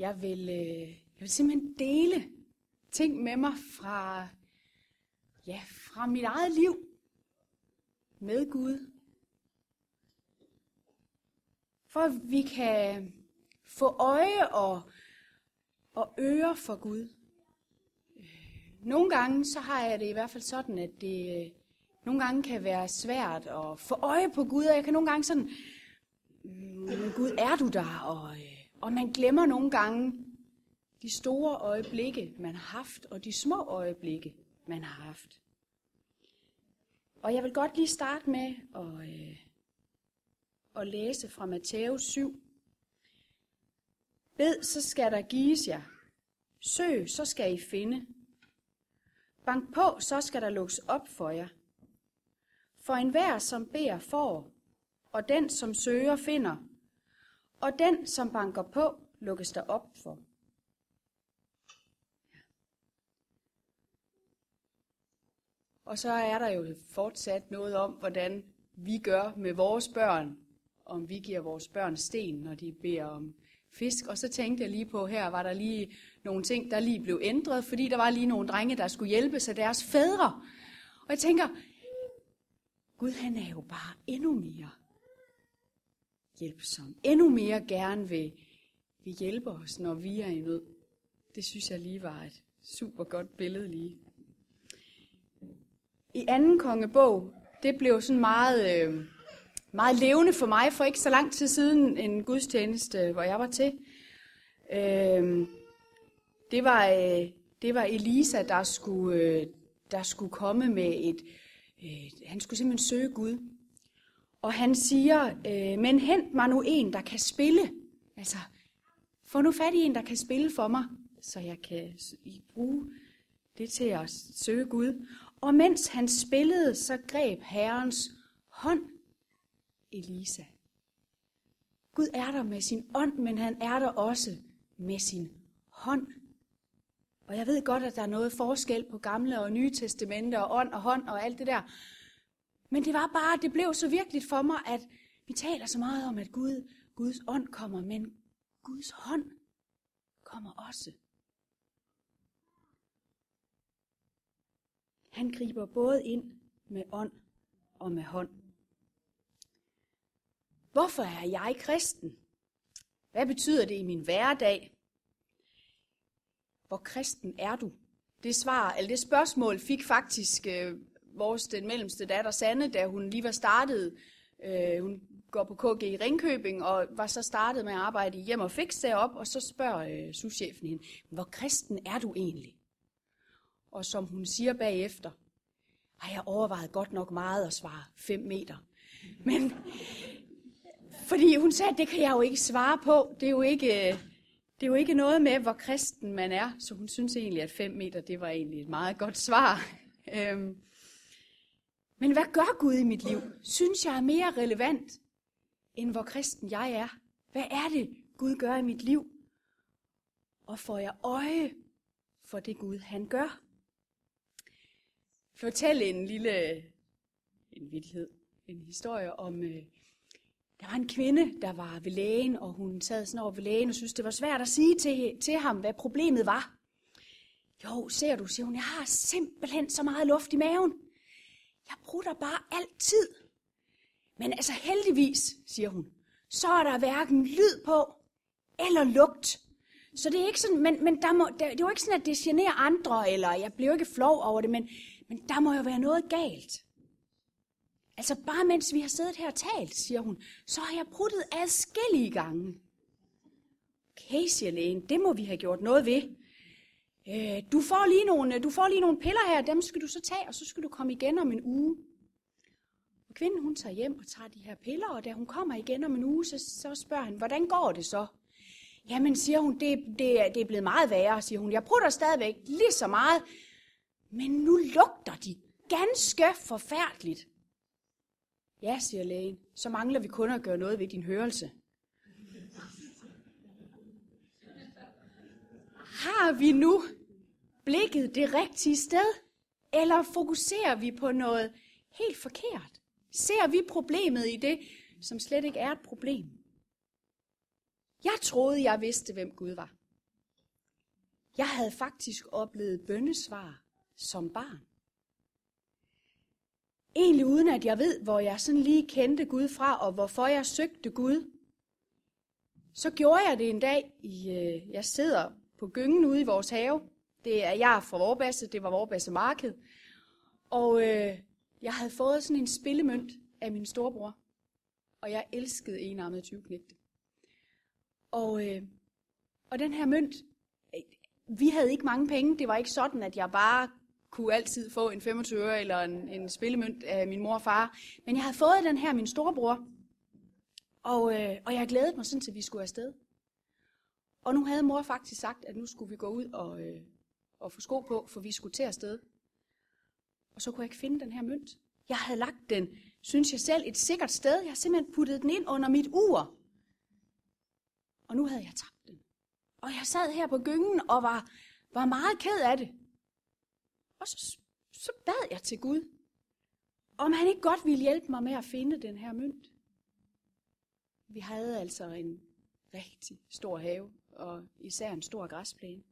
Jeg vil, øh, jeg vil simpelthen dele ting med mig fra, ja, fra mit eget liv med Gud. For at vi kan få øje og, og øre for Gud. Øh, nogle gange så har jeg det i hvert fald sådan, at det øh, nogle gange kan være svært at få øje på Gud, og jeg kan nogle gange sådan, mm, Gud, er du der? Og, øh, og man glemmer nogle gange de store øjeblikke, man har haft, og de små øjeblikke, man har haft. Og jeg vil godt lige starte med at, øh, at læse fra Matthæus 7. Bed, så skal der gives jer. Søg, så skal I finde. Bank på, så skal der lukkes op for jer. For enhver, som beder, får, og den, som søger, finder, og den, som banker på, lukkes der op for. Og så er der jo fortsat noget om, hvordan vi gør med vores børn, om vi giver vores børn sten, når de beder om fisk. Og så tænkte jeg lige på, her var der lige nogle ting, der lige blev ændret, fordi der var lige nogle drenge, der skulle hjælpe sig deres fædre. Og jeg tænker, Gud han er jo bare endnu mere hjælpsom. Endnu mere gerne vil, vil hjælpe os, når vi er i nød. Det synes jeg lige var et super godt billede lige. I anden kongebog, det blev sådan meget, øh, meget levende for mig for ikke så lang tid siden en gudstjeneste, hvor jeg var til. Øh, det, var, øh, det var Elisa, der skulle, øh, der skulle komme med et, øh, han skulle simpelthen søge Gud. Og han siger, øh, men hent mig nu en, der kan spille. Altså, få nu fat i en, der kan spille for mig, så jeg kan bruge det til at søge Gud. Og mens han spillede, så greb Herrens hånd Elisa. Gud er der med sin ånd, men han er der også med sin hånd. Og jeg ved godt, at der er noget forskel på gamle og nye testamenter og ånd og hånd og alt det der. Men det var bare, det blev så virkeligt for mig, at vi taler så meget om, at Gud, Guds ånd kommer, men Guds hånd kommer også. Han griber både ind med ånd og med hånd. Hvorfor er jeg kristen? Hvad betyder det i min hverdag? Hvor kristen er du? Det svar, eller det spørgsmål fik faktisk øh, vores den mellemste datter Sanne, da hun lige var startet. Øh, hun går på KG i Ringkøbing og var så startet med at arbejde i hjem og fix derop, og så spørger øh, souschefen hende, hvor kristen er du egentlig? Og som hun siger bagefter, har jeg overvejet godt nok meget at svare 5 meter. Men fordi hun sagde, at det kan jeg jo ikke svare på. Det er jo ikke, øh, det er jo ikke noget med, hvor kristen man er. Så hun synes egentlig, at 5 meter, det var egentlig et meget godt svar. Øhm. Men hvad gør Gud i mit liv? Synes jeg er mere relevant, end hvor kristen jeg er? Hvad er det, Gud gør i mit liv? Og får jeg øje for det Gud, han gør? Fortæl en lille en vildhed, en historie om, øh, der var en kvinde, der var ved lægen, og hun sad sådan over ved lægen og synes, det var svært at sige til, til ham, hvad problemet var. Jo, ser du, siger hun, jeg har simpelthen så meget luft i maven. Jeg prutter bare altid. Men altså heldigvis, siger hun, så er der hverken lyd på eller lugt. Så det er ikke sådan, men, men der må, der, det er jo ikke sådan, at det generer andre, eller jeg bliver jo ikke flov over det, men, men der må jo være noget galt. Altså bare mens vi har siddet her og talt, siger hun, så har jeg pruttet adskillige gange. Okay, siger lægen, det må vi have gjort noget ved. Øh, du, får lige nogle, øh, du får lige nogle piller her, dem skal du så tage, og så skal du komme igen om en uge. Og kvinden hun tager hjem og tager de her piller, og da hun kommer igen om en uge, så, så spørger han, hvordan går det så? Jamen, siger hun, det, det, det er blevet meget værre, siger hun. Jeg prutter stadigvæk lige så meget, men nu lugter de ganske forfærdeligt. Ja, siger lægen, så mangler vi kun at gøre noget ved din hørelse. Har vi nu blikket det rigtige sted? Eller fokuserer vi på noget helt forkert? Ser vi problemet i det, som slet ikke er et problem? Jeg troede, jeg vidste, hvem Gud var. Jeg havde faktisk oplevet bøndesvar som barn. Egentlig uden at jeg ved, hvor jeg sådan lige kendte Gud fra, og hvorfor jeg søgte Gud. Så gjorde jeg det en dag. I, øh, jeg sidder på gyngen ude i vores have. Det er jeg er fra Vorbasse, det var Vorbasse Marked. Og øh, jeg havde fået sådan en spillemønt af min storebror. Og jeg elskede enarmede 20 knægte. Og, øh, og den her mønt, øh, vi havde ikke mange penge. Det var ikke sådan, at jeg bare kunne altid få en 25 øre eller en, en spillemønt af min mor og far. Men jeg havde fået den her min storebror. Og, øh, og jeg glædede mig sådan, til vi skulle afsted. Og nu havde mor faktisk sagt, at nu skulle vi gå ud og, øh, og få sko på, for vi skulle til afsted. Og så kunne jeg ikke finde den her mønt. Jeg havde lagt den, synes jeg selv, et sikkert sted. Jeg havde simpelthen puttet den ind under mit ur. Og nu havde jeg tabt den. Og jeg sad her på gyngen og var, var meget ked af det. Og så, så bad jeg til Gud, om han ikke godt ville hjælpe mig med at finde den her mønt. Vi havde altså en rigtig stor have, og især en stor græsplæne.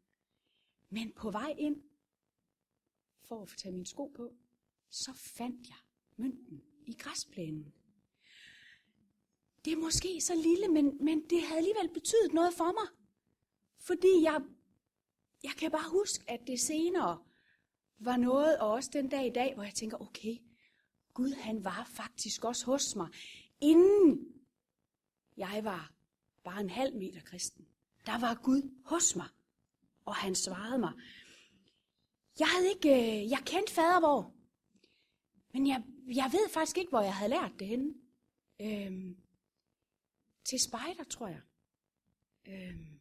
Men på vej ind, for at få tage mine sko på, så fandt jeg mønten i græsplænen. Det er måske så lille, men, men det havde alligevel betydet noget for mig. Fordi jeg, jeg kan bare huske, at det senere var noget, og også den dag i dag, hvor jeg tænker, okay, Gud han var faktisk også hos mig, inden jeg var bare en halv meter kristen. Der var Gud hos mig, og han svarede mig. Jeg havde ikke, øh, jeg kendte fadervor, men jeg, jeg ved faktisk ikke, hvor jeg havde lært det henne. Øhm, til spejder, tror jeg. Øhm,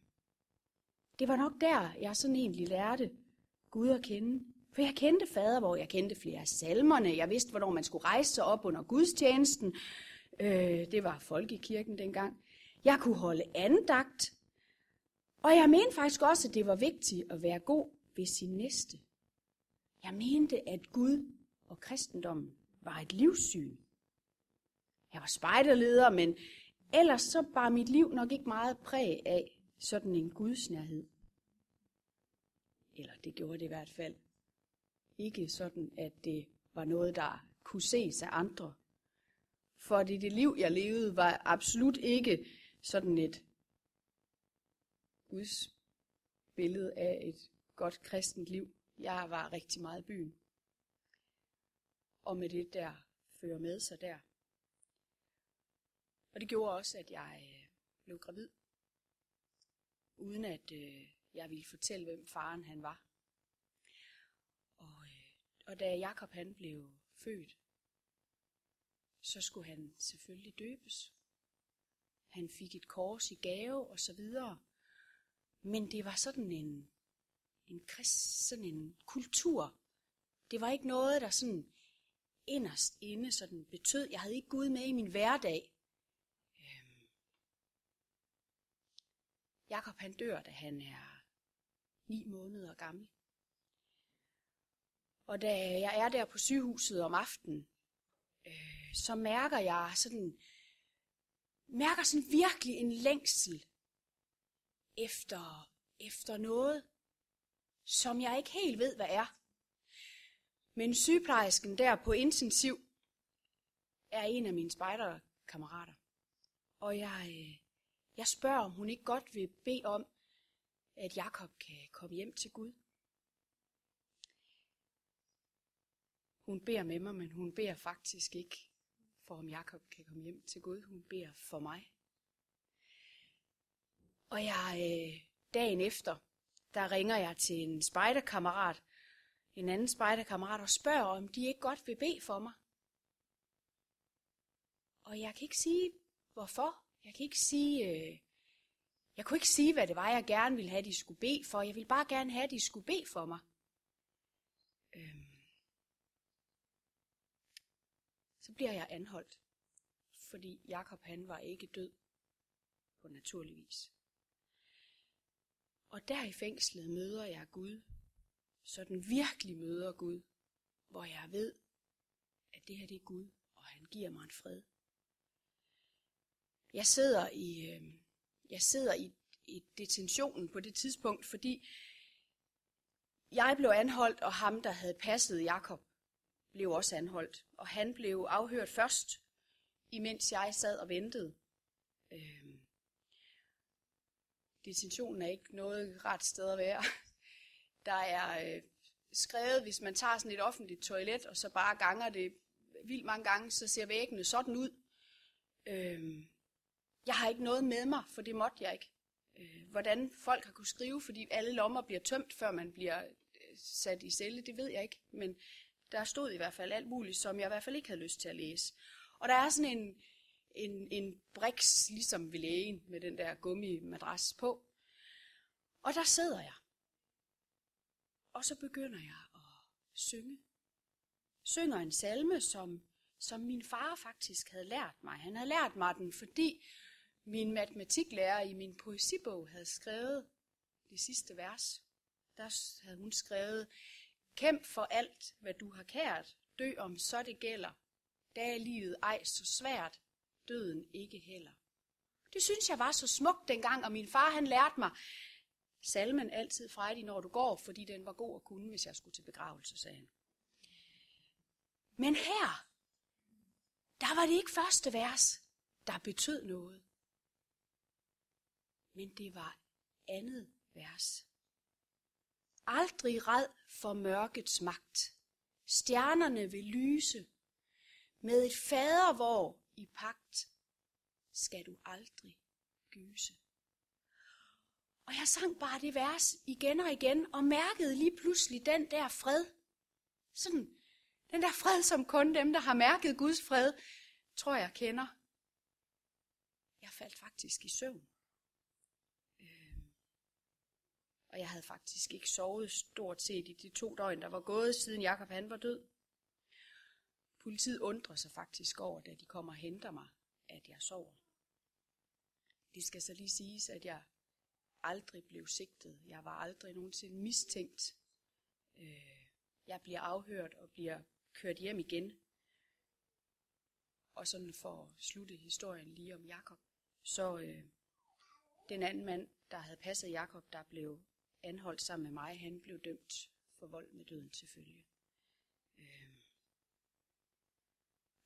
det var nok der, jeg sådan egentlig lærte Gud at kende. For jeg kendte fader, hvor jeg kendte flere af salmerne. Jeg vidste, hvornår man skulle rejse sig op under gudstjenesten. Øh, det var folkekirken dengang. Jeg kunne holde andagt. Og jeg mente faktisk også, at det var vigtigt at være god ved sin næste. Jeg mente, at Gud og kristendommen var et livssyn. Jeg var spejderleder, men ellers så var mit liv nok ikke meget præg af sådan en gudsnærhed. Eller det gjorde det i hvert fald. Ikke sådan, at det var noget, der kunne ses af andre. For det, det liv, jeg levede, var absolut ikke sådan et Guds billede af et godt kristent liv. Jeg var rigtig meget i byen. Og med det der fører med sig der. Og det gjorde også, at jeg øh, blev gravid. Uden at øh, jeg ville fortælle, hvem faren han var. Og, øh, og da Jakob han blev født, så skulle han selvfølgelig døbes. Han fik et kors i gave og så videre. Men det var sådan en, en, krist, sådan en kultur. Det var ikke noget, der sådan inderst inde sådan betød, jeg havde ikke Gud med i min hverdag. Øhm. Jakob han dør, da han er ni måneder gammel. Og da jeg er der på sygehuset om aftenen, øh, så mærker jeg sådan, mærker sådan virkelig en længsel efter, efter noget, som jeg ikke helt ved, hvad er. Men sygeplejersken der på intensiv er en af mine spejderkammerater. Og jeg, øh, jeg spørger, om hun ikke godt vil bede om, at Jakob kan komme hjem til Gud. Hun beder med mig, men hun beder faktisk ikke for, om Jakob kan komme hjem til Gud. Hun beder for mig. Og jeg, øh, dagen efter, der ringer jeg til en spejderkammerat, en anden spejderkammerat, og spørger, om de ikke godt vil bede for mig. Og jeg kan ikke sige, hvorfor. Jeg kan ikke sige, øh, jeg kunne ikke sige, hvad det var, jeg gerne ville have, de skulle bede for. Jeg ville bare gerne have, at de skulle bede for mig. Øhm. Så bliver jeg anholdt, fordi Jakob han var ikke død på naturlig vis. Og der i fængslet møder jeg Gud, så den virkelig møder Gud, hvor jeg ved, at det her det er Gud, og han giver mig en fred. Jeg sidder i, øh, jeg sidder i, i detentionen på det tidspunkt, fordi jeg blev anholdt, og ham, der havde passet Jakob, blev også anholdt. Og han blev afhørt først, imens jeg sad og ventede. Øhm, detentionen er ikke noget ret sted at være. Der er øh, skrevet, hvis man tager sådan et offentligt toilet, og så bare ganger det vildt mange gange, så ser væggene sådan ud. Øh, jeg har ikke noget med mig, for det måtte jeg ikke. Øh, hvordan folk har kunne skrive, fordi alle lommer bliver tømt, før man bliver øh, sat i celle, det ved jeg ikke. Men der stod i hvert fald alt muligt, som jeg i hvert fald ikke havde lyst til at læse. Og der er sådan en, en, en briks, ligesom ved lægen, med den der gummimadras på. Og der sidder jeg. Og så begynder jeg at synge. Synger en salme, som, som min far faktisk havde lært mig. Han havde lært mig den, fordi min matematiklærer i min poesibog havde skrevet det sidste vers. Der havde hun skrevet, Kæmp for alt, hvad du har kært, dø om så det gælder. Da er livet ej så svært, døden ikke heller. Det synes jeg var så smukt dengang, og min far han lærte mig salmen altid frejdig, når du går, fordi den var god at kunne, hvis jeg skulle til begravelse, sagde han. Men her, der var det ikke første vers, der betød noget. Men det var andet vers. Aldrig red for mørkets magt. Stjernerne vil lyse. Med et fadervor i pagt skal du aldrig gyse. Og jeg sang bare det vers igen og igen, og mærkede lige pludselig den der fred. Sådan, den der fred, som kun dem, der har mærket Guds fred, tror jeg kender. Jeg faldt faktisk i søvn. Øhm, og jeg havde faktisk ikke sovet stort set i de to døgn, der var gået, siden Jakob han var død. Politiet undrer sig faktisk over, da de kommer og henter mig, at jeg sover. Det skal så lige siges, at jeg aldrig blev sigtet. Jeg var aldrig nogensinde mistænkt. Øh, jeg bliver afhørt og bliver kørt hjem igen. Og sådan for at slutte historien lige om Jakob, så øh, den anden mand, der havde passet Jakob, der blev anholdt sammen med mig, han blev dømt for vold med døden til følge. Øh.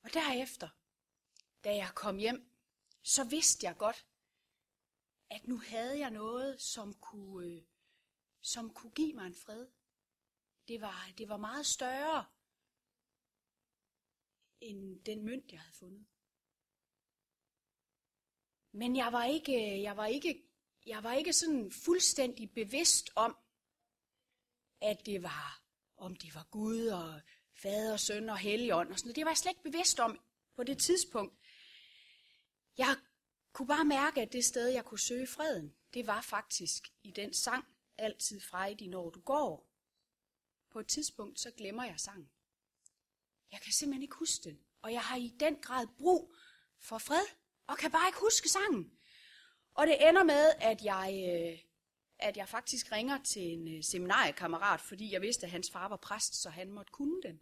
Og derefter, da jeg kom hjem, så vidste jeg godt, at nu havde jeg noget, som kunne, øh, som kunne give mig en fred. Det var, det var meget større end den mønt, jeg havde fundet. Men jeg var ikke, jeg var ikke, jeg var ikke sådan fuldstændig bevidst om, at det var, om det var Gud og fader, søn og helligånd og sådan noget. Det var jeg slet ikke bevidst om på det tidspunkt. Jeg kunne bare mærke, at det sted, jeg kunne søge freden, det var faktisk i den sang, altid frejdig, når du går. På et tidspunkt, så glemmer jeg sangen. Jeg kan simpelthen ikke huske den, og jeg har i den grad brug for fred, og kan bare ikke huske sangen. Og det ender med, at jeg, øh, at jeg faktisk ringer til en øh, seminariekammerat, fordi jeg vidste, at hans far var præst, så han måtte kunne den.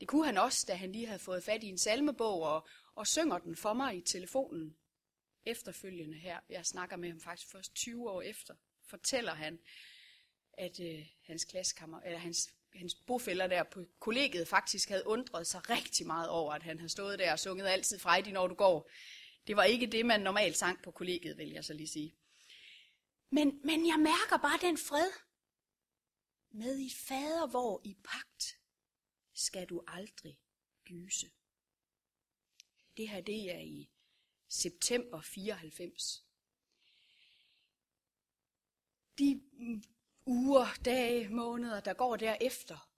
Det kunne han også, da han lige havde fået fat i en salmebog og, og synger den for mig i telefonen efterfølgende her. Jeg snakker med ham faktisk først 20 år efter. Fortæller han, at øh, hans klassekammer, eller hans, hans bofælder der på kollegiet faktisk havde undret sig rigtig meget over, at han havde stået der og sunget altid Friday, når du går. Det var ikke det, man normalt sang på kollegiet, vil jeg så lige sige. Men, men jeg mærker bare den fred. Med i fader, hvor i pagt skal du aldrig gyse. Det her, det er i september 94. De mm, uger, dage, måneder, der går derefter,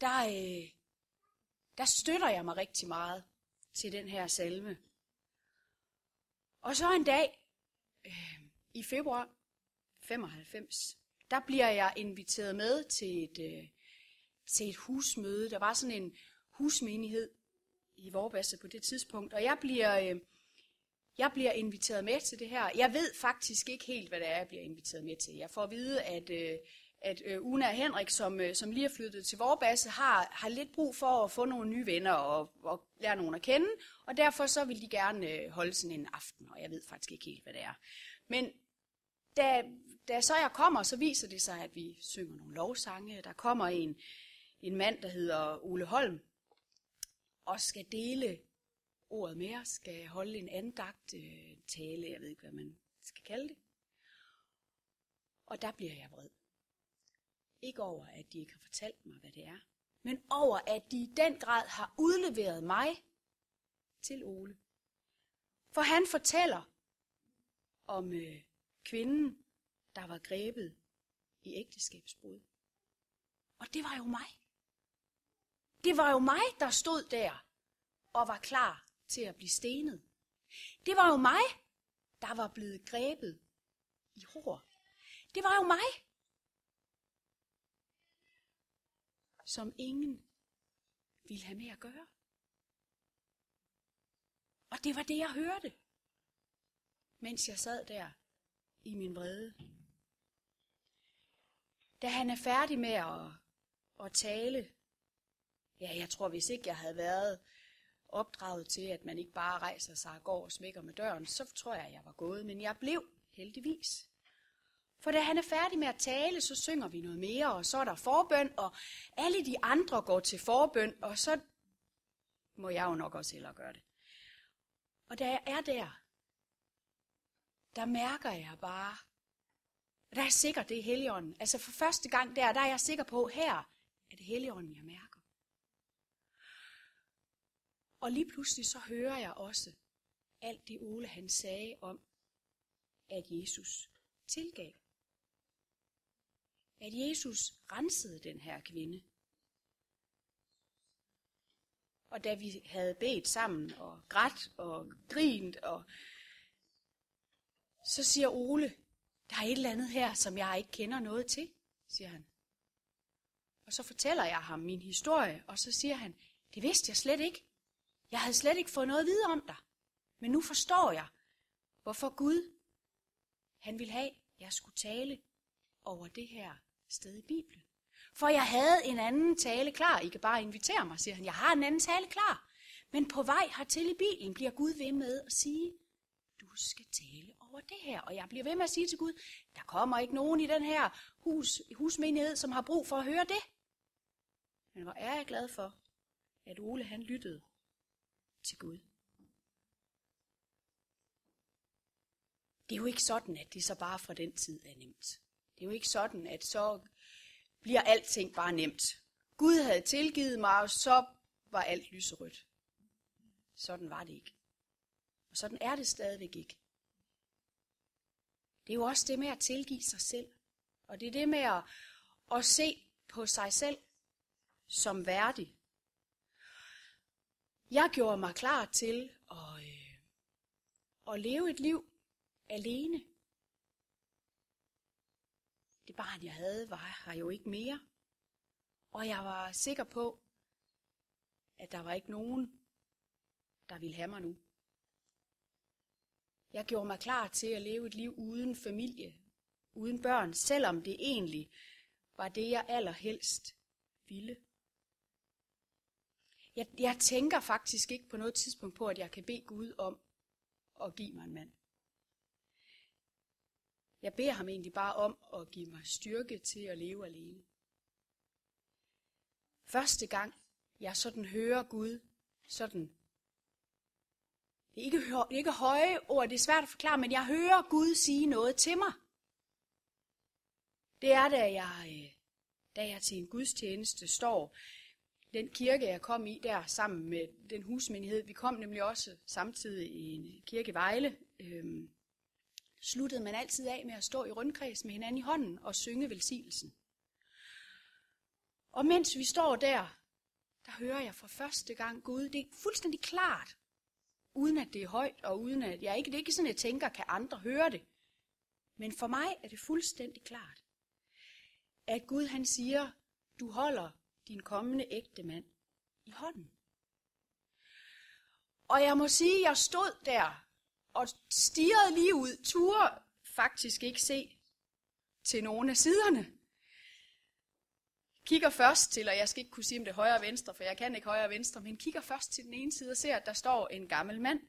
der, øh, der støtter jeg mig rigtig meget til den her salme. Og så en dag øh, i februar 95, der bliver jeg inviteret med til et, øh, til et husmøde. Der var sådan en husmenighed i Vorbasse på det tidspunkt, og jeg bliver, øh, jeg bliver inviteret med til det her. Jeg ved faktisk ikke helt, hvad det er, jeg bliver inviteret med til. Jeg får at vide, at, øh, at øh, Una og Henrik, som, øh, som lige er flyttet til Vorbasse, har, har lidt brug for at få nogle nye venner og, og lære nogen at kende, og derfor så vil de gerne øh, holde sådan en aften, og jeg ved faktisk ikke helt, hvad det er. Men da, da så jeg kommer, så viser det sig, at vi synger nogle lovsange. Der kommer en, en mand, der hedder Ole Holm, og skal dele ordet med os, skal holde en andagt øh, tale, jeg ved ikke, hvad man skal kalde det. Og der bliver jeg vred. Ikke over, at de ikke har fortalt mig, hvad det er, men over, at de i den grad har udleveret mig til Ole. For han fortæller om øh, kvinden, der var grebet i ægteskabsbrud. Og det var jo mig. Det var jo mig, der stod der og var klar til at blive stenet. Det var jo mig, der var blevet grebet i hår. Det var jo mig, som ingen ville have med at gøre. Og det var det, jeg hørte, mens jeg sad der i min vrede. Da han er færdig med at, at tale, ja, jeg tror, hvis ikke jeg havde været opdraget til, at man ikke bare rejser sig og går og smækker med døren, så tror jeg, at jeg var gået. Men jeg blev, heldigvis. For da han er færdig med at tale, så synger vi noget mere, og så er der forbøn, og alle de andre går til forbøn, og så må jeg jo nok også hellere gøre det. Og da jeg er der, der mærker jeg bare, og der er sikkert, det er Helligånden. Altså for første gang der, der er jeg sikker på, her er det Helligånden, jeg mærker. Og lige pludselig så hører jeg også alt det Ole han sagde om, at Jesus tilgav. At Jesus rensede den her kvinde. Og da vi havde bedt sammen og grædt og grint, og så siger Ole, der er et eller andet her, som jeg ikke kender noget til, siger han. Og så fortæller jeg ham min historie, og så siger han, det vidste jeg slet ikke. Jeg havde slet ikke fået noget at vide om dig. Men nu forstår jeg, hvorfor Gud, han ville have, at jeg skulle tale over det her sted i Bibelen. For jeg havde en anden tale klar. I kan bare invitere mig, siger han. Jeg har en anden tale klar. Men på vej hertil i bilen bliver Gud ved med at sige, du skal tale over det her. Og jeg bliver ved med at sige til Gud, der kommer ikke nogen i den her hus, husmenighed, som har brug for at høre det. Men hvor er jeg glad for, at Ole han lyttede til Gud. Det er jo ikke sådan, at det så bare fra den tid er nemt. Det er jo ikke sådan, at så bliver alting bare nemt. Gud havde tilgivet mig, og så var alt lyserødt. Sådan var det ikke. Og sådan er det stadigvæk ikke. Det er jo også det med at tilgive sig selv. Og det er det med at, at se på sig selv som værdig. Jeg gjorde mig klar til at, øh, at leve et liv alene. Det barn, jeg havde, var her jo ikke mere. Og jeg var sikker på, at der var ikke nogen, der ville have mig nu. Jeg gjorde mig klar til at leve et liv uden familie, uden børn, selvom det egentlig var det, jeg allerhelst ville. Jeg, jeg tænker faktisk ikke på noget tidspunkt på, at jeg kan bede Gud om at give mig en mand. Jeg beder ham egentlig bare om at give mig styrke til at leve alene. Første gang jeg sådan hører Gud sådan det er ikke, det er ikke høje ord, det er svært at forklare, men jeg hører Gud sige noget til mig. Det er, da jeg, øh, da jeg til en gudstjeneste står. Den kirke, jeg kom i der sammen med den husmenighed, vi kom nemlig også samtidig i en kirke Vejle, øhm, sluttede man altid af med at stå i rundkreds med hinanden i hånden og synge velsignelsen. Og mens vi står der, der hører jeg for første gang Gud. Det er fuldstændig klart uden at det er højt, og uden at jeg ikke, det er ikke sådan, jeg tænker, kan andre høre det. Men for mig er det fuldstændig klart, at Gud han siger, du holder din kommende ægte mand i hånden. Og jeg må sige, at jeg stod der og stirrede lige ud, turde faktisk ikke se til nogen af siderne kigger først til, og jeg skal ikke kunne sige, om det er højre og venstre, for jeg kan ikke højre og venstre, men kigger først til den ene side og ser, at der står en gammel mand,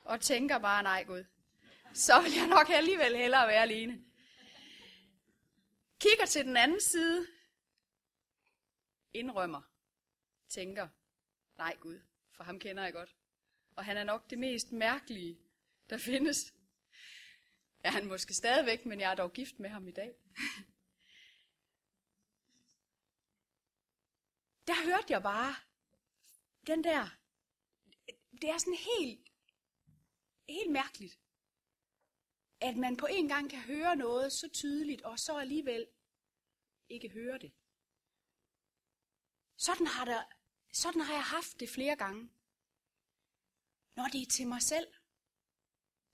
og tænker bare, nej Gud, så vil jeg nok alligevel hellere være alene. kigger til den anden side, indrømmer, tænker, nej Gud, for ham kender jeg godt. Og han er nok det mest mærkelige, der findes. Er han måske stadigvæk, men jeg er dog gift med ham i dag. Der hørte jeg bare den der, det er sådan helt, helt mærkeligt, at man på en gang kan høre noget så tydeligt, og så alligevel ikke høre det. Sådan har, der, sådan har jeg haft det flere gange. Når det er til mig selv,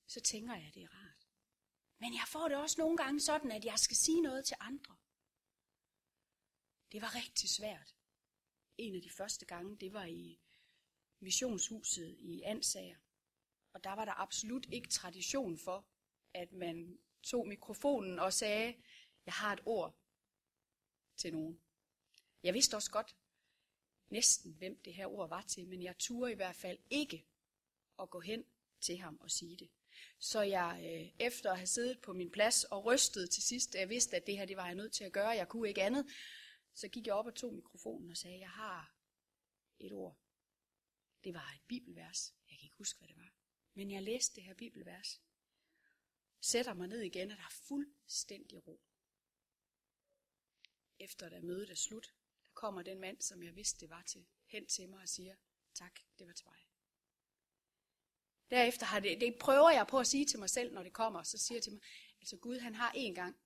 så tænker jeg, at det er rart. Men jeg får det også nogle gange sådan, at jeg skal sige noget til andre. Det var rigtig svært. En af de første gange, det var i missionshuset i Ansager. Og der var der absolut ikke tradition for, at man tog mikrofonen og sagde, jeg har et ord til nogen. Jeg vidste også godt næsten, hvem det her ord var til, men jeg turde i hvert fald ikke at gå hen til ham og sige det. Så jeg øh, efter at have siddet på min plads og rystet til sidst, jeg vidste, at det her det var jeg nødt til at gøre, jeg kunne ikke andet, så gik jeg op og tog mikrofonen og sagde, jeg har et ord. Det var et bibelvers. Jeg kan ikke huske, hvad det var. Men jeg læste det her bibelvers. Sætter mig ned igen, og der er fuldstændig ro. Efter da mødet er slut, kommer den mand, som jeg vidste det var til, hen til mig og siger, tak, det var til mig. Derefter har det, det prøver jeg på at sige til mig selv, når det kommer, så siger jeg til mig, altså Gud han har en gang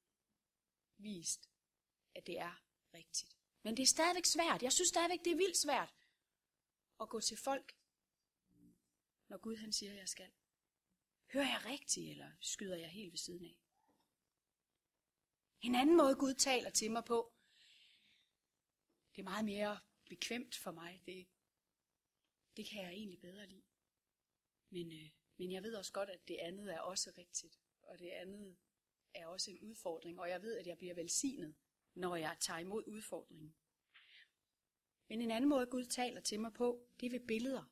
vist, at det er rigtigt. Men det er stadigvæk svært. Jeg synes stadigvæk, det er vildt svært at gå til folk, når Gud han siger, at jeg skal. Hører jeg rigtigt, eller skyder jeg helt ved siden af? En anden måde, Gud taler til mig på, det er meget mere bekvemt for mig. Det, det kan jeg egentlig bedre lide. Men, øh, men jeg ved også godt, at det andet er også rigtigt. Og det andet er også en udfordring. Og jeg ved, at jeg bliver velsignet, når jeg tager imod udfordringen. Men en anden måde, Gud taler til mig på, det er ved billeder.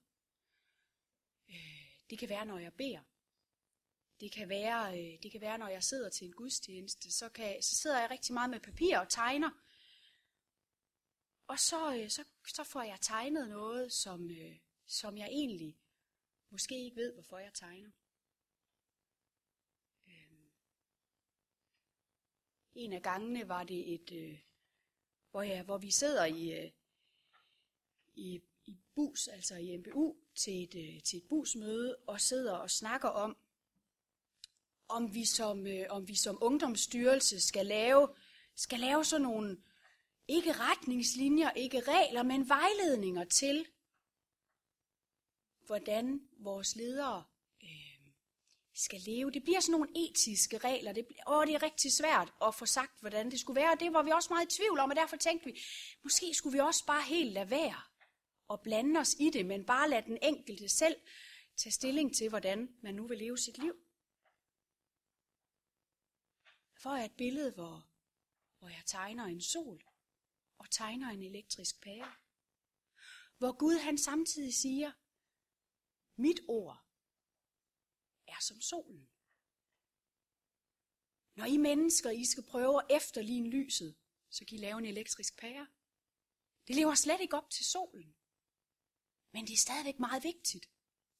Øh, det kan være, når jeg beder. Det kan være, øh, det kan være når jeg sidder til en gudstjeneste, så, kan, så sidder jeg rigtig meget med papir og tegner. Og så, øh, så, så får jeg tegnet noget, som, øh, som jeg egentlig måske ikke ved, hvorfor jeg tegner. Øhm, en af gangene var det et, øh, hvor, jeg, hvor vi sidder i, i, i bus, altså i MBU, til et, øh, til et busmøde og sidder og snakker om, om vi som, øh, om vi som ungdomsstyrelse skal lave, skal lave sådan nogle, ikke retningslinjer, ikke regler, men vejledninger til, hvordan vores ledere øh, skal leve. Det bliver sådan nogle etiske regler. Det, åh, det er rigtig svært at få sagt, hvordan det skulle være. Og det var vi også meget i tvivl om, og derfor tænkte vi, måske skulle vi også bare helt lade være og blande os i det, men bare lade den enkelte selv tage stilling til, hvordan man nu vil leve sit liv. For at et billede, hvor, hvor jeg tegner en sol og tegner en elektrisk pære. Hvor Gud han samtidig siger, mit ord er som solen. Når I mennesker, I skal prøve at efterligne lyset, så kan I lave en elektrisk pære. Det lever slet ikke op til solen. Men det er stadigvæk meget vigtigt,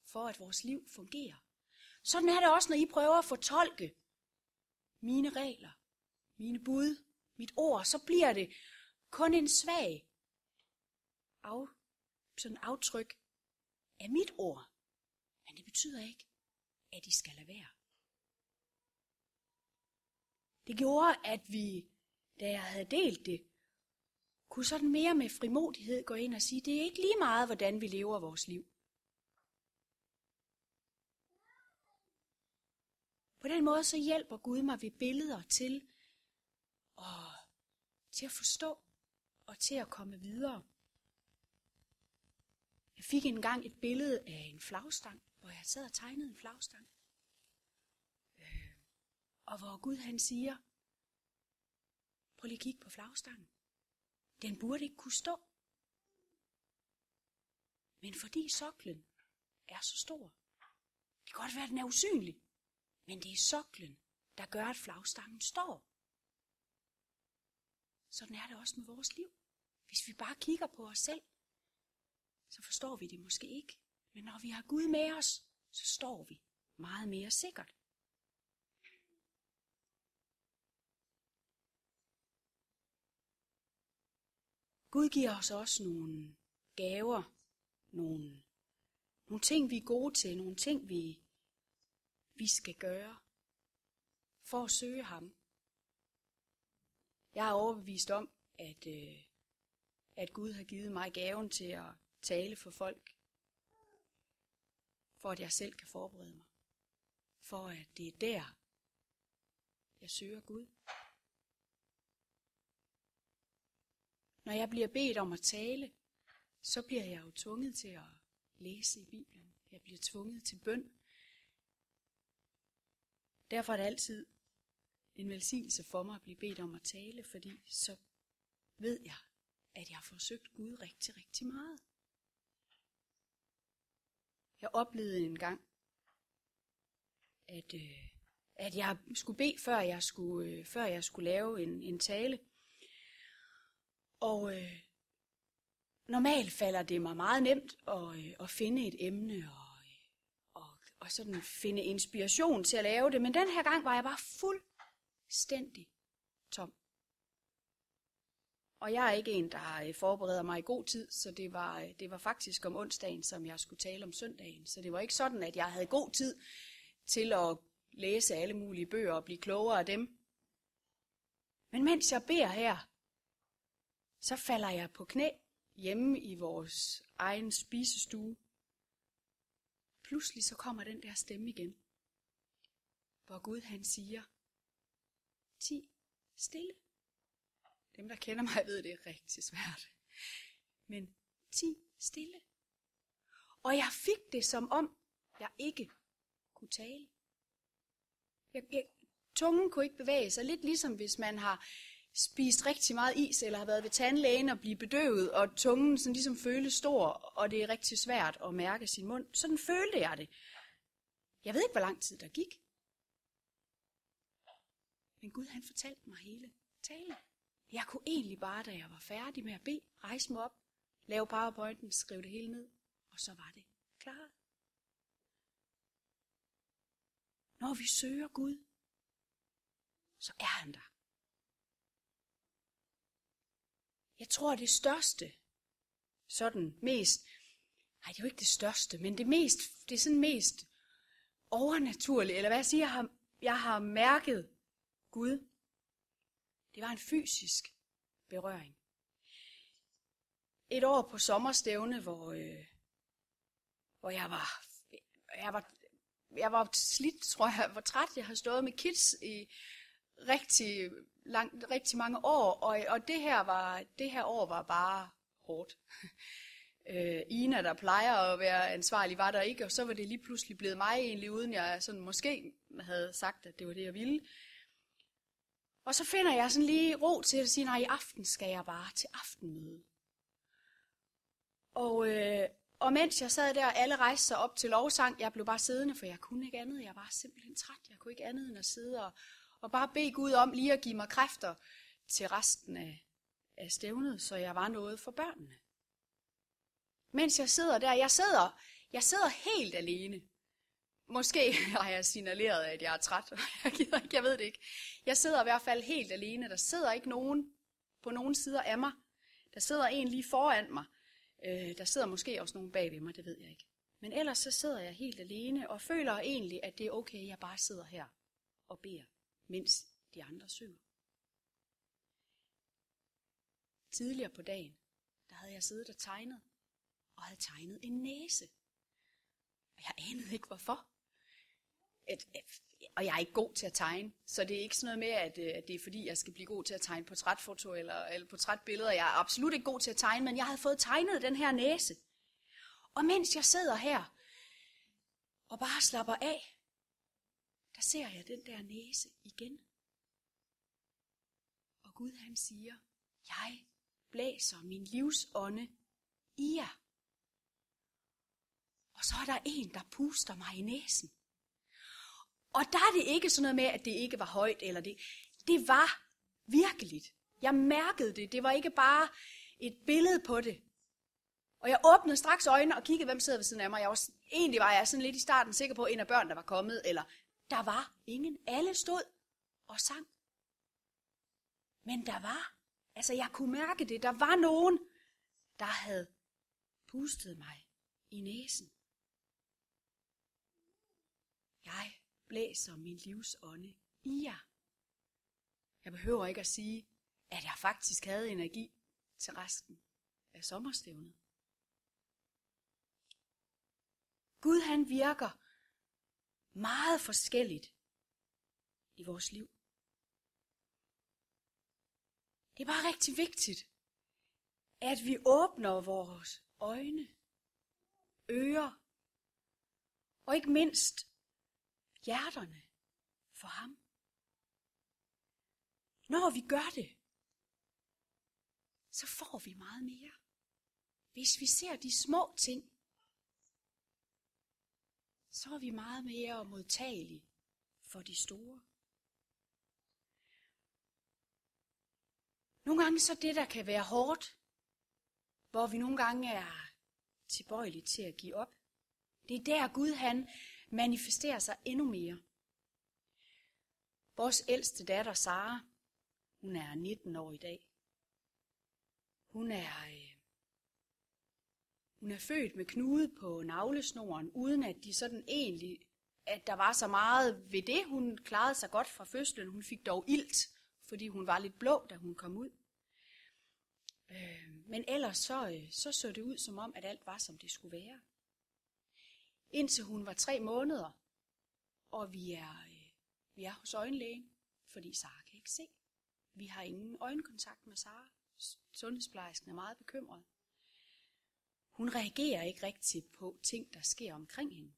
for at vores liv fungerer. Sådan er det også, når I prøver at fortolke mine regler, mine bud, mit ord, så bliver det kun en svag af, sådan aftryk af mit ord. Men det betyder ikke, at I skal lade være. Det gjorde, at vi, da jeg havde delt det, kunne sådan mere med frimodighed gå ind og sige, det er ikke lige meget, hvordan vi lever vores liv. På den måde så hjælper Gud mig ved billeder til og til at forstå og til at komme videre. Jeg fik engang et billede af en flagstang, hvor jeg sad og tegnede en flagstang. Øh, og hvor Gud han siger, prøv lige at kigge på flagstangen. Den burde ikke kunne stå. Men fordi soklen er så stor, det kan godt være, at den er usynlig, men det er soklen, der gør, at flagstangen står. Sådan er det også med vores liv. Hvis vi bare kigger på os selv, så forstår vi det måske ikke. Men når vi har Gud med os, så står vi meget mere sikkert. Gud giver os også nogle gaver, nogle, nogle ting, vi er gode til, nogle ting, vi, vi skal gøre for at søge ham. Jeg er overbevist om, at, øh, at Gud har givet mig gaven til at tale for folk, for at jeg selv kan forberede mig, for at det er der, jeg søger Gud. Når jeg bliver bedt om at tale, så bliver jeg jo tvunget til at læse i Bibelen. Jeg bliver tvunget til bøn. Derfor er det altid en velsignelse for mig at blive bedt om at tale, fordi så ved jeg, at jeg har forsøgt Gud rigtig, rigtig meget. Jeg oplevede en gang, at, øh, at jeg skulle bede, før jeg skulle, øh, før jeg skulle lave en, en tale. Og øh, normalt falder det mig meget nemt at, øh, at finde et emne og, øh, og, og sådan finde inspiration til at lave det. Men den her gang var jeg bare fuld fuldstændig tom. Og jeg er ikke en, der øh, forbereder mig i god tid, så det var, øh, det var faktisk om onsdagen, som jeg skulle tale om søndagen. Så det var ikke sådan, at jeg havde god tid til at læse alle mulige bøger og blive klogere af dem. Men mens jeg beder her, så falder jeg på knæ hjemme i vores egen spisestue. Pludselig så kommer den der stemme igen, hvor Gud han siger, 10 stille. Dem, der kender mig, ved, det er rigtig svært. Men 10 stille. Og jeg fik det som om, jeg ikke kunne tale. Jeg, jeg, tungen kunne ikke bevæge sig. Lidt ligesom hvis man har spist rigtig meget is, eller har været ved tandlægen og blive bedøvet, og tungen sådan ligesom føles stor, og det er rigtig svært at mærke sin mund. Sådan følte jeg det. Jeg ved ikke, hvor lang tid der gik. Men Gud han fortalte mig hele talen. Jeg kunne egentlig bare, da jeg var færdig med at bede, rejse mig op, lave powerpointen, skrive det hele ned, og så var det klaret. Når vi søger Gud, så er han der. Jeg tror, det største, sådan mest, nej, det er jo ikke det største, men det mest, det er sådan mest overnaturlige, eller hvad jeg siger, jeg har, jeg har mærket Gud, det var en fysisk berøring. Et år på sommerstævne, hvor, øh, hvor jeg var, jeg var, jeg var slidt, tror jeg, var træt. Jeg har stået med kids i rigtig, lang, rigtig mange år, og, og det, her var, det her år var bare hårdt. Øh, Ina, der plejer at være ansvarlig, var der ikke, og så var det lige pludselig blevet mig egentlig, uden jeg sådan måske havde sagt, at det var det, jeg ville. Og så finder jeg sådan lige ro til at sige, nej, i aften skal jeg bare til aftenmøde. Og, øh, og mens jeg sad der, alle rejste sig op til lovsang, jeg blev bare siddende, for jeg kunne ikke andet. Jeg var simpelthen træt. Jeg kunne ikke andet end at sidde og, og bare bede Gud om lige at give mig kræfter til resten af, af stævnet, så jeg var noget for børnene. Mens jeg sidder der, jeg sidder, jeg sidder helt alene. Måske har jeg signaleret, at jeg er træt. Jeg gider ikke, jeg ved det ikke. Jeg sidder i hvert fald helt alene. Der sidder ikke nogen på nogen sider af mig. Der sidder en lige foran mig. Øh, der sidder måske også nogen bag ved mig, det ved jeg ikke. Men ellers så sidder jeg helt alene og føler egentlig, at det er okay, at jeg bare sidder her og beder, mens de andre synger. Tidligere på dagen, der havde jeg siddet og tegnet, og havde tegnet en næse. Og jeg anede ikke hvorfor at, at, og jeg er ikke god til at tegne, så det er ikke sådan noget med, at, øh, at det er fordi, jeg skal blive god til at tegne portrætfoto eller, eller portrætbilleder. Jeg er absolut ikke god til at tegne, men jeg havde fået tegnet den her næse. Og mens jeg sidder her og bare slapper af, der ser jeg den der næse igen. Og Gud han siger, jeg blæser min livsånde i jer. Og så er der en, der puster mig i næsen. Og der er det ikke sådan noget med, at det ikke var højt, eller det, det var virkeligt. Jeg mærkede det. Det var ikke bare et billede på det. Og jeg åbnede straks øjnene og kiggede, hvem sidder ved siden af mig. Jeg var, egentlig var jeg sådan lidt i starten sikker på, at en af børnene der var kommet, eller der var ingen. Alle stod og sang. Men der var, altså jeg kunne mærke det, der var nogen, der havde pustet mig i næsen. Jeg blæser min livsånde i jer. Jeg behøver ikke at sige, at jeg faktisk havde energi til resten af sommerstævnet. Gud han virker meget forskelligt i vores liv. Det er bare rigtig vigtigt, at vi åbner vores øjne, ører og ikke mindst hjerterne for ham. Når vi gør det, så får vi meget mere. Hvis vi ser de små ting, så er vi meget mere modtagelige for de store. Nogle gange så det, der kan være hårdt, hvor vi nogle gange er tilbøjelige til at give op, det er der Gud han manifesterer sig endnu mere. Vores ældste datter, Sara, hun er 19 år i dag. Hun er, øh, hun er født med knude på navlesnoren, uden at de sådan egentlig, at der var så meget ved det. Hun klarede sig godt fra fødslen. Hun fik dog ilt, fordi hun var lidt blå, da hun kom ud. Øh, men ellers så, øh, så så det ud som om, at alt var, som det skulle være. Indtil hun var tre måneder, og vi er, øh, vi er hos øjenlægen, fordi Sara kan ikke se. Vi har ingen øjenkontakt med Sara. Sundhedsplejersken er meget bekymret. Hun reagerer ikke rigtigt på ting, der sker omkring hende.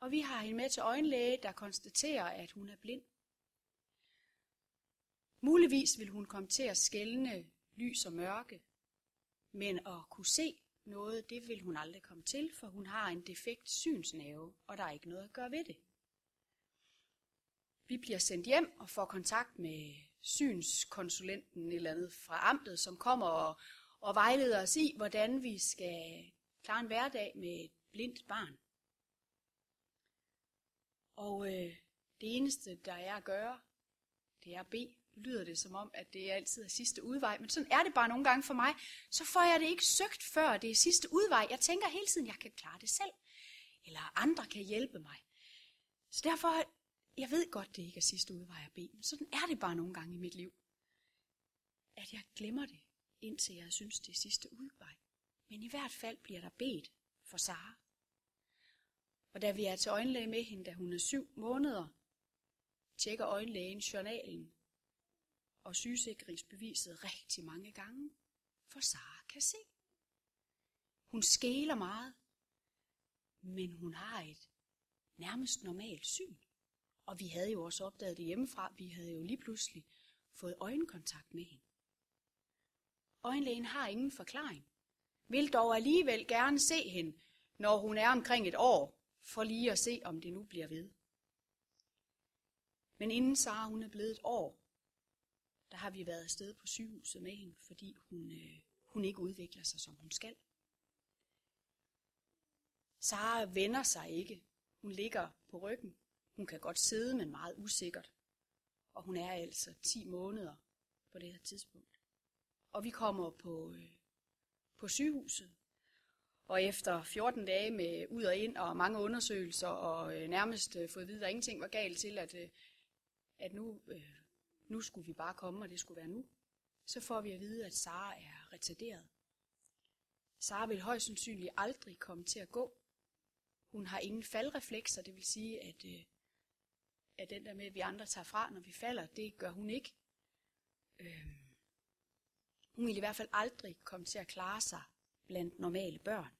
Og vi har hende med til øjenlæge, der konstaterer, at hun er blind. Muligvis vil hun komme til at skælne lys og mørke, men at kunne se noget, det vil hun aldrig komme til, for hun har en defekt synsnave, og der er ikke noget at gøre ved det. Vi bliver sendt hjem og får kontakt med synskonsulenten eller andet fra amtet, som kommer og, og vejleder os i, hvordan vi skal klare en hverdag med et blindt barn. Og øh, det eneste, der er at gøre, det er at bede. Lyder det som om, at det er altid er sidste udvej, men sådan er det bare nogle gange for mig. Så får jeg det ikke søgt før det er sidste udvej. Jeg tænker hele tiden, jeg kan klare det selv, eller andre kan hjælpe mig. Så derfor jeg ved godt, det ikke er sidste udvej at bede, men sådan er det bare nogle gange i mit liv. At jeg glemmer det, indtil jeg synes, det er sidste udvej. Men i hvert fald bliver der bedt for Sara. Og da vi er til øjenlæge med hende, da hun er syv måneder, tjekker øjenlægen journalen og sygesikringsbeviset rigtig mange gange, for Sara kan se. Hun skæler meget, men hun har et nærmest normalt syn. Og vi havde jo også opdaget det hjemmefra. Vi havde jo lige pludselig fået øjenkontakt med hende. Øjenlægen har ingen forklaring. Vil dog alligevel gerne se hende, når hun er omkring et år, for lige at se, om det nu bliver ved. Men inden Sara hun er blevet et år, der har vi været afsted på sygehuset med hende, fordi hun, øh, hun ikke udvikler sig, som hun skal. Sara vender sig ikke. Hun ligger på ryggen hun kan godt sidde, men meget usikkert. Og hun er altså 10 måneder på det her tidspunkt. Og vi kommer på, øh, på sygehuset. Og efter 14 dage med ud og ind og mange undersøgelser og øh, nærmest øh, fået at vide, at ingenting var galt til, at, øh, at nu, øh, nu skulle vi bare komme, og det skulle være nu, så får vi at vide, at Sara er retarderet. Sara vil højst sandsynligt aldrig komme til at gå. Hun har ingen faldreflekser, det vil sige, at øh, at den der med, at vi andre tager fra, når vi falder, det gør hun ikke. Øh, hun vil i hvert fald aldrig komme til at klare sig blandt normale børn.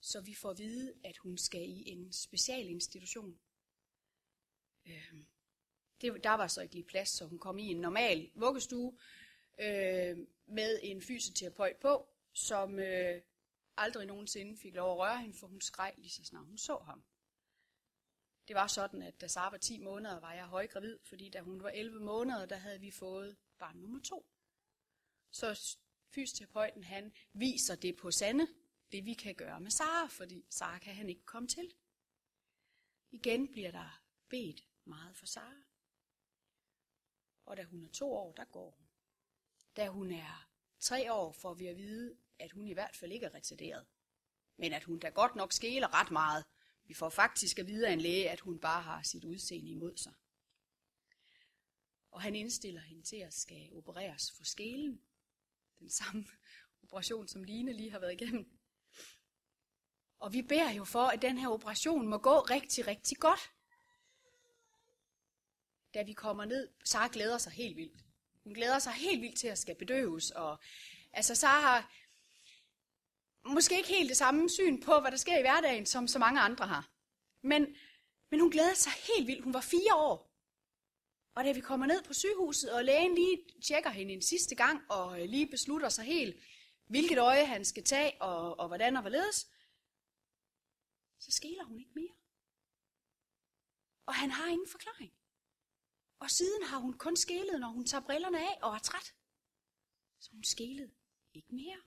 Så vi får at vide, at hun skal i en specialinstitution. Øh, det, der var så ikke lige plads, så hun kom i en normal vuggestue øh, med en fysioterapeut på, som øh, aldrig nogensinde fik lov at røre hende, for hun skreg lige så snart hun så ham. Det var sådan, at da Sara var 10 måneder, var jeg højgravid, fordi da hun var 11 måneder, der havde vi fået barn nummer to. Så fysioterapeuten, han viser det på Sande, det vi kan gøre med Sara, fordi Sara kan han ikke komme til. Igen bliver der bedt meget for Sara. Og da hun er to år, der går hun. Da hun er tre år, får vi at vide, at hun i hvert fald ikke er retarderet. Men at hun da godt nok skæler ret meget. Vi får faktisk at vide af en læge, at hun bare har sit udseende imod sig. Og han indstiller hende til at skal opereres for skælen. Den samme operation, som Line lige har været igennem. Og vi beder jo for, at den her operation må gå rigtig, rigtig godt. Da vi kommer ned, Sara glæder sig helt vildt. Hun glæder sig helt vildt til at skal bedøves. Og, altså, Sara har måske ikke helt det samme syn på, hvad der sker i hverdagen, som så mange andre har. Men, men hun glæder sig helt vildt. Hun var fire år. Og da vi kommer ned på sygehuset, og lægen lige tjekker hende en sidste gang, og øh, lige beslutter sig helt, hvilket øje han skal tage, og, og hvordan og hvorledes, så skæler hun ikke mere. Og han har ingen forklaring. Og siden har hun kun skælet, når hun tager brillerne af og er træt. Så hun skælede ikke mere.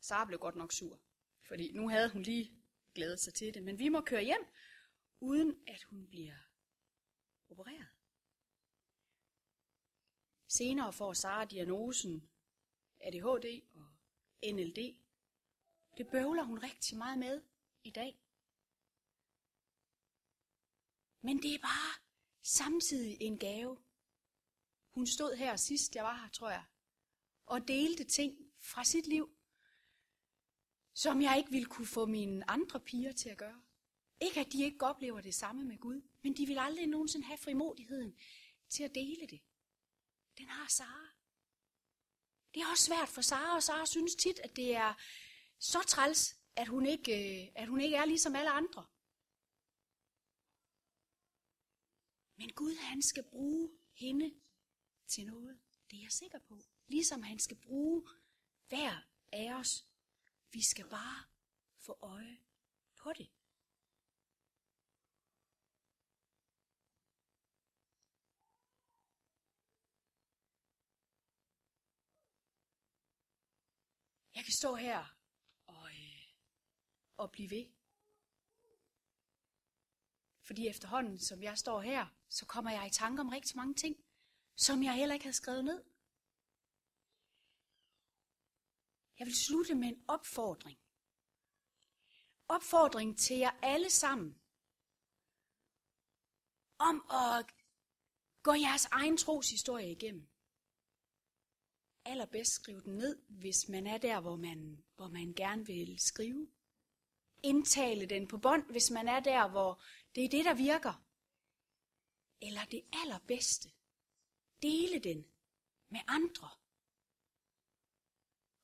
Sara blev godt nok sur, fordi nu havde hun lige glædet sig til det. Men vi må køre hjem, uden at hun bliver opereret. Senere får Sara diagnosen ADHD og NLD. Det bøvler hun rigtig meget med i dag. Men det er bare samtidig en gave. Hun stod her sidst, jeg var her, tror jeg, og delte ting fra sit liv, som jeg ikke ville kunne få mine andre piger til at gøre. Ikke at de ikke oplever det samme med Gud, men de vil aldrig nogensinde have frimodigheden til at dele det. Den har Sara. Det er også svært for Sara, og Sara synes tit, at det er så træls, at hun ikke, øh, at hun ikke er ligesom alle andre. Men Gud, han skal bruge hende til noget. Det er jeg sikker på. Ligesom han skal bruge hver af os. Vi skal bare få øje på det. Jeg kan stå her og, øh, og blive ved. Fordi efterhånden, som jeg står her, så kommer jeg i tanke om rigtig mange ting, som jeg heller ikke havde skrevet ned. Jeg vil slutte med en opfordring. Opfordring til jer alle sammen. Om at gå jeres egen troshistorie igennem. Allerbedst skriv den ned, hvis man er der, hvor man, hvor man gerne vil skrive. Indtale den på bånd, hvis man er der, hvor det er det, der virker. Eller det allerbedste. Dele den med andre.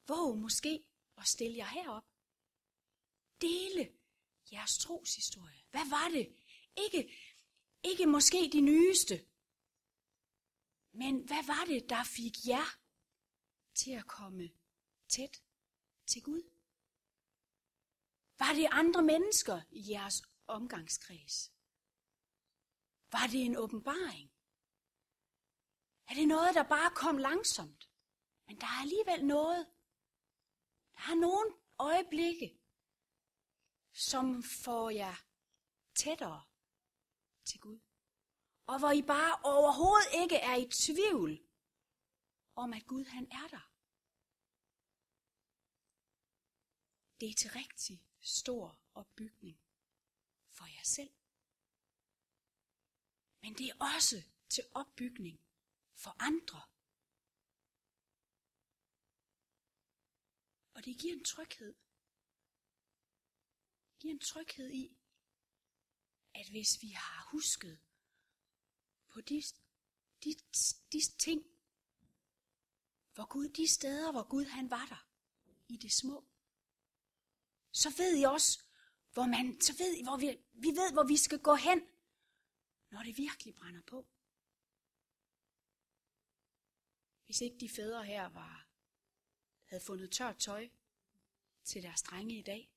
Våg måske at stille jer herop. Dele jeres troshistorie. Hvad var det? Ikke, ikke måske de nyeste. Men hvad var det, der fik jer til at komme tæt til Gud? Var det andre mennesker i jeres omgangskreds? Var det en åbenbaring? Er det noget, der bare kom langsomt? Men der er alligevel noget. Der er nogle øjeblikke, som får jer tættere til Gud. Og hvor I bare overhovedet ikke er i tvivl om, at Gud han er der. Det er til rigtig stor opbygning for jer selv. Men det er også til opbygning for andre. Og det giver en tryghed. Det giver en tryghed i, at hvis vi har husket på de, de, de ting, hvor Gud, de steder, hvor Gud han var der, i det små, så ved I også, hvor man, så ved I, hvor vi, vi ved, hvor vi skal gå hen, når det virkelig brænder på. Hvis ikke de fædre her var, havde fundet tørt tøj til deres drenge i dag,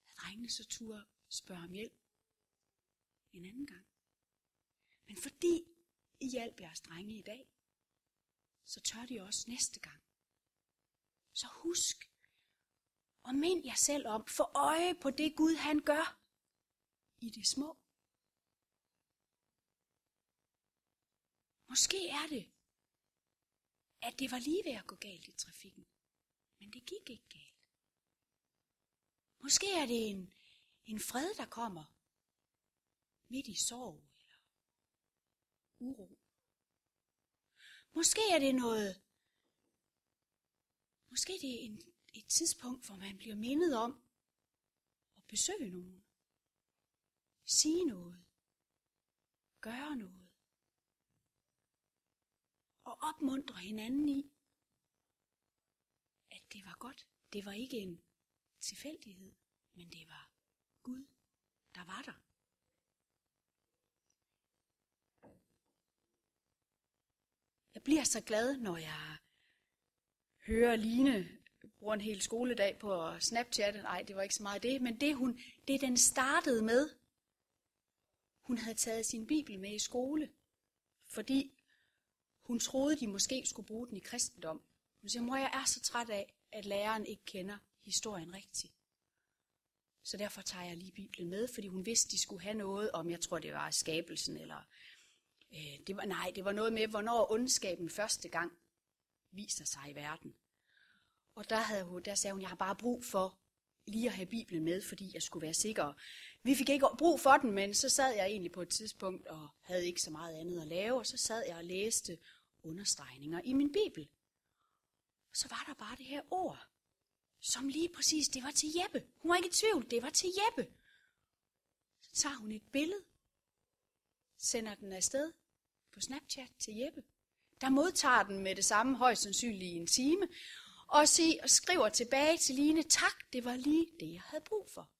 havde drengene så tur spørge om hjælp en anden gang. Men fordi I hjalp jeres drenge i dag, så tør de også næste gang. Så husk, og mind jer selv om, få øje på det Gud han gør i det små. Måske er det, at det var lige ved at gå galt i trafikken, men det gik ikke galt. Måske er det en, en fred, der kommer midt i sorg eller uro. Måske er det noget, måske det er en, et tidspunkt, hvor man bliver mindet om at besøge nogen. Sige noget. Gøre noget. Og opmuntre hinanden i, at det var godt. Det var ikke en tilfældighed, men det var Gud, der var der. Jeg bliver så glad, når jeg hører Line bruge en hel skoledag på at Nej, det var ikke så meget det, men det, hun, det den startede med, hun havde taget sin bibel med i skole, fordi hun troede, de måske skulle bruge den i kristendom. Hun siger, mor, jeg er så træt af, at læreren ikke kender historien rigtigt. Så derfor tager jeg lige Bibelen med, fordi hun vidste, de skulle have noget om, jeg tror, det var skabelsen, eller øh, det var, nej, det var noget med, hvornår ondskaben første gang viser sig i verden. Og der, havde hun, der sagde hun, jeg har bare brug for lige at have Bibelen med, fordi jeg skulle være sikker. Vi fik ikke brug for den, men så sad jeg egentlig på et tidspunkt og havde ikke så meget andet at lave, og så sad jeg og læste understregninger i min Bibel. Og så var der bare det her ord, som lige præcis, det var til Jeppe. Hun var ikke i tvivl, det var til Jeppe. Så tager hun et billede, sender den afsted på Snapchat til Jeppe. Der modtager den med det samme højst sandsynligt i en time, og, sig, og skriver tilbage til Line, tak, det var lige det, jeg havde brug for.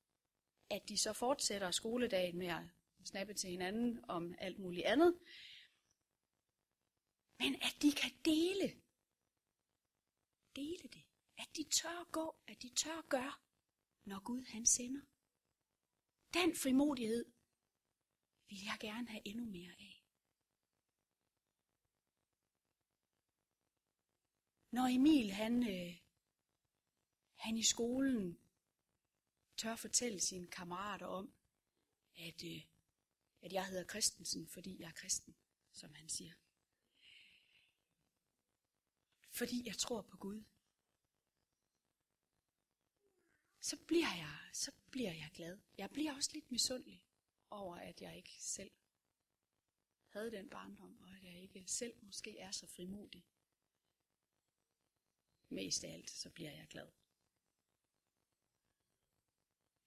At de så fortsætter skoledagen med at snappe til hinanden om alt muligt andet. Men at de kan dele. Dele det. At de tør gå, at de tør gøre, når Gud han sender. Den frimodighed vil jeg gerne have endnu mere af. Når Emil han, øh, han i skolen tør fortælle sine kammerater om, at, øh, at jeg hedder Christensen, fordi jeg er kristen, som han siger. Fordi jeg tror på Gud. Så bliver jeg, så bliver jeg glad. Jeg bliver også lidt misundelig over, at jeg ikke selv havde den barndom, og at jeg ikke selv måske er så frimodig mest af alt, så bliver jeg glad.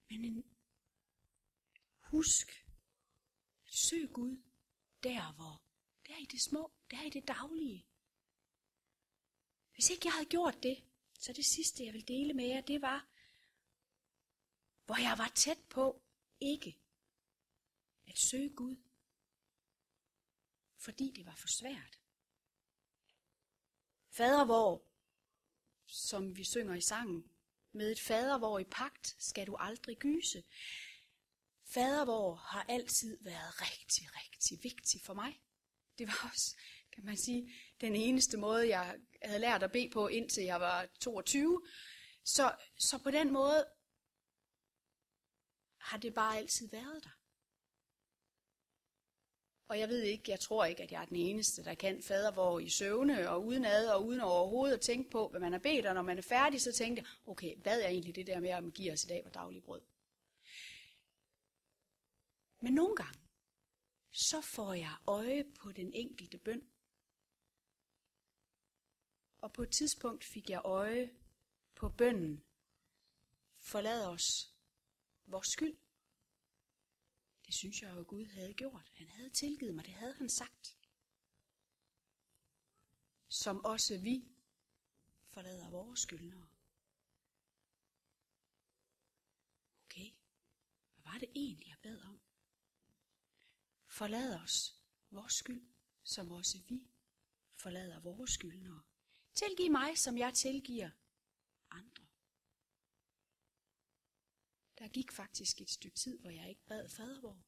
Men en, husk at søg Gud der, hvor der i det små, der i det daglige. Hvis ikke jeg havde gjort det, så det sidste, jeg vil dele med jer, det var, hvor jeg var tæt på ikke at søge Gud, fordi det var for svært. Fader, hvor som vi synger i sangen. Med et fader, hvor i pagt skal du aldrig gyse. Fader, hvor har altid været rigtig, rigtig vigtig for mig. Det var også, kan man sige, den eneste måde, jeg havde lært at bede på, indtil jeg var 22. Så, så på den måde har det bare altid været der. Og jeg ved ikke, jeg tror ikke, at jeg er den eneste, der kan fadervor i søvne og uden ad og uden overhovedet at tænke på, hvad man har bedt, og når man er færdig, så tænkte jeg, okay, hvad er egentlig det der med, at man giver os i dag vores daglig brød? Men nogle gange, så får jeg øje på den enkelte bøn. Og på et tidspunkt fik jeg øje på bønnen, forlad os vores skyld. Det synes jeg jo, Gud havde gjort. Han havde tilgivet mig, det havde han sagt. Som også vi forlader vores skyldnere. Okay, hvad var det egentlig, jeg bad om? Forlad os vores skyld, som også vi forlader vores skyldnere. Tilgiv mig, som jeg tilgiver andre. Der gik faktisk et stykke tid, hvor jeg ikke bad fadervor.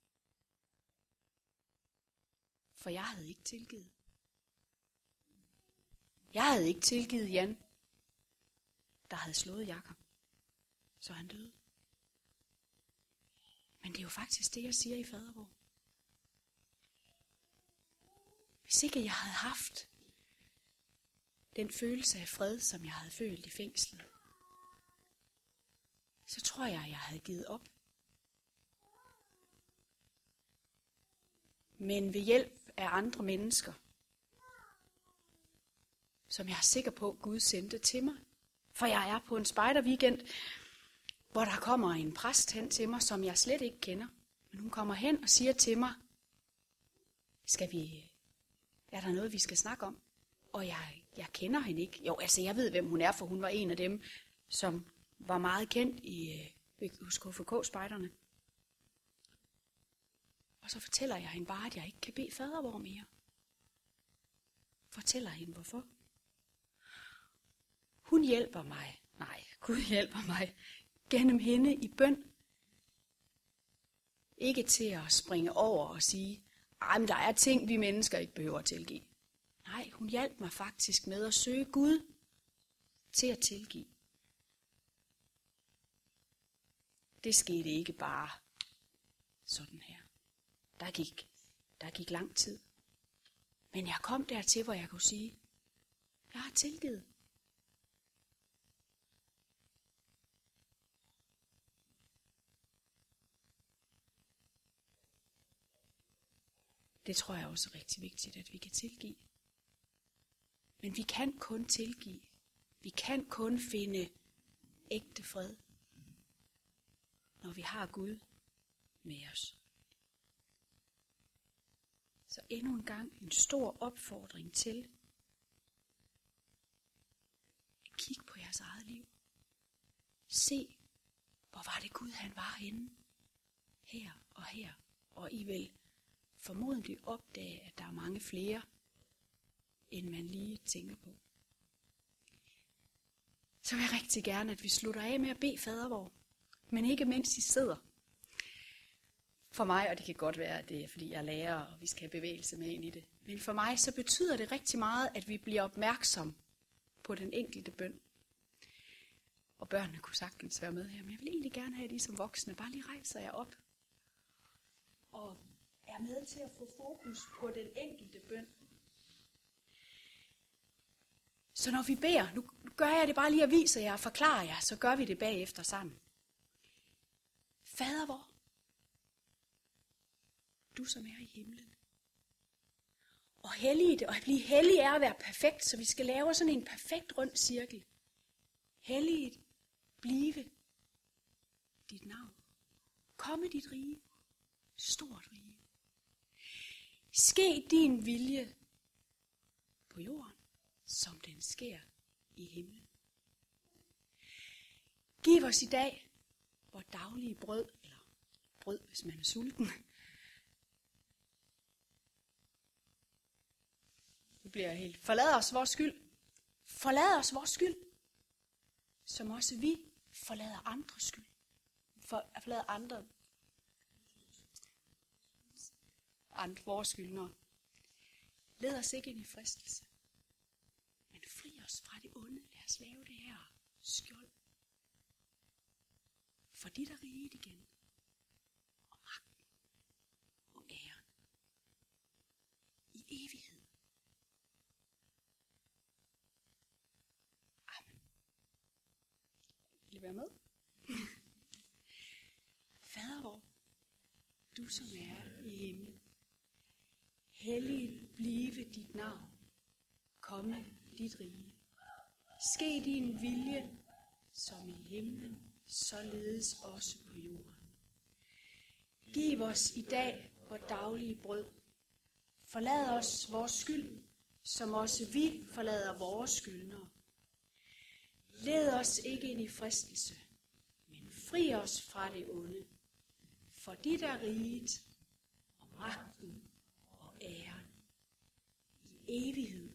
For jeg havde ikke tilgivet. Jeg havde ikke tilgivet Jan, der havde slået Jakob, så han døde. Men det er jo faktisk det, jeg siger i fadervor. Hvis ikke jeg havde haft den følelse af fred, som jeg havde følt i fængslet, så tror jeg, jeg havde givet op. Men ved hjælp af andre mennesker, som jeg er sikker på, Gud sendte til mig. For jeg er på en spejderweekend, hvor der kommer en præst hen til mig, som jeg slet ikke kender. Men hun kommer hen og siger til mig, skal vi, er der noget, vi skal snakke om? Og jeg, jeg kender hende ikke. Jo, altså jeg ved, hvem hun er, for hun var en af dem, som var meget kendt i, øh, hos KFK-spejderne. Og så fortæller jeg hende bare, at jeg ikke kan bede fadervor mere. Fortæller hende, hvorfor. Hun hjælper mig. Nej, Gud hjælper mig gennem hende i bøn. Ikke til at springe over og sige, at der er ting, vi mennesker ikke behøver at tilgive. Nej, hun hjalp mig faktisk med at søge Gud til at tilgive. Det skete ikke bare sådan her. Der gik, der gik lang tid. Men jeg kom dertil, hvor jeg kunne sige, jeg har tilgivet. Det tror jeg også er rigtig vigtigt, at vi kan tilgive. Men vi kan kun tilgive. Vi kan kun finde ægte fred, når vi har Gud med os. Så endnu en gang en stor opfordring til at kigge på jeres eget liv. Se, hvor var det Gud, han var henne. Her og her. Og I vil formodentlig opdage, at der er mange flere, end man lige tænker på. Så vil jeg rigtig gerne, at vi slutter af med at bede fadervor, men ikke mens I sidder. For mig, og det kan godt være, at det er fordi jeg er lærer, og vi skal have bevægelse med ind i det, men for mig så betyder det rigtig meget, at vi bliver opmærksom på den enkelte bøn. Og børnene kunne sagtens være med her, men jeg vil egentlig gerne have, at I som voksne bare lige rejser jer op og er med til at få fokus på den enkelte bøn. Så når vi beder, nu gør jeg det bare lige at vise jer og forklare jer, så gør vi det bagefter sammen. Fader vor, du som er i himlen. Og hellige, og at blive hellig er at være perfekt, så vi skal lave sådan en perfekt rund cirkel. Helliget blive dit navn. Komme dit rige. Stort rige. Ske din vilje på jorden, som den sker i himlen. Giv os i dag vores daglige brød, eller brød, hvis man er sulten. Nu bliver jeg helt. Forlad os vores skyld. Forlad os vores skyld, som også vi forlader andres skyld. For, forlader andre andre vores skyldnere. Led os ikke ind i fristelse, men fri os fra det onde. Lad os lave det her skjold. For dit er riget igen, og magten og æren i evighed. Amen. Vil I være med? Fader vor, du som er i himlen, Helligt blive dit navn. Komme dit rige. Ske din vilje, som i himlen, således også på jorden. Giv os i dag vores daglige brød. Forlad os vores skyld, som også vi forlader vores skyldnere. Led os ikke ind i fristelse, men fri os fra det onde. For dit er riget og magten æren i evighed.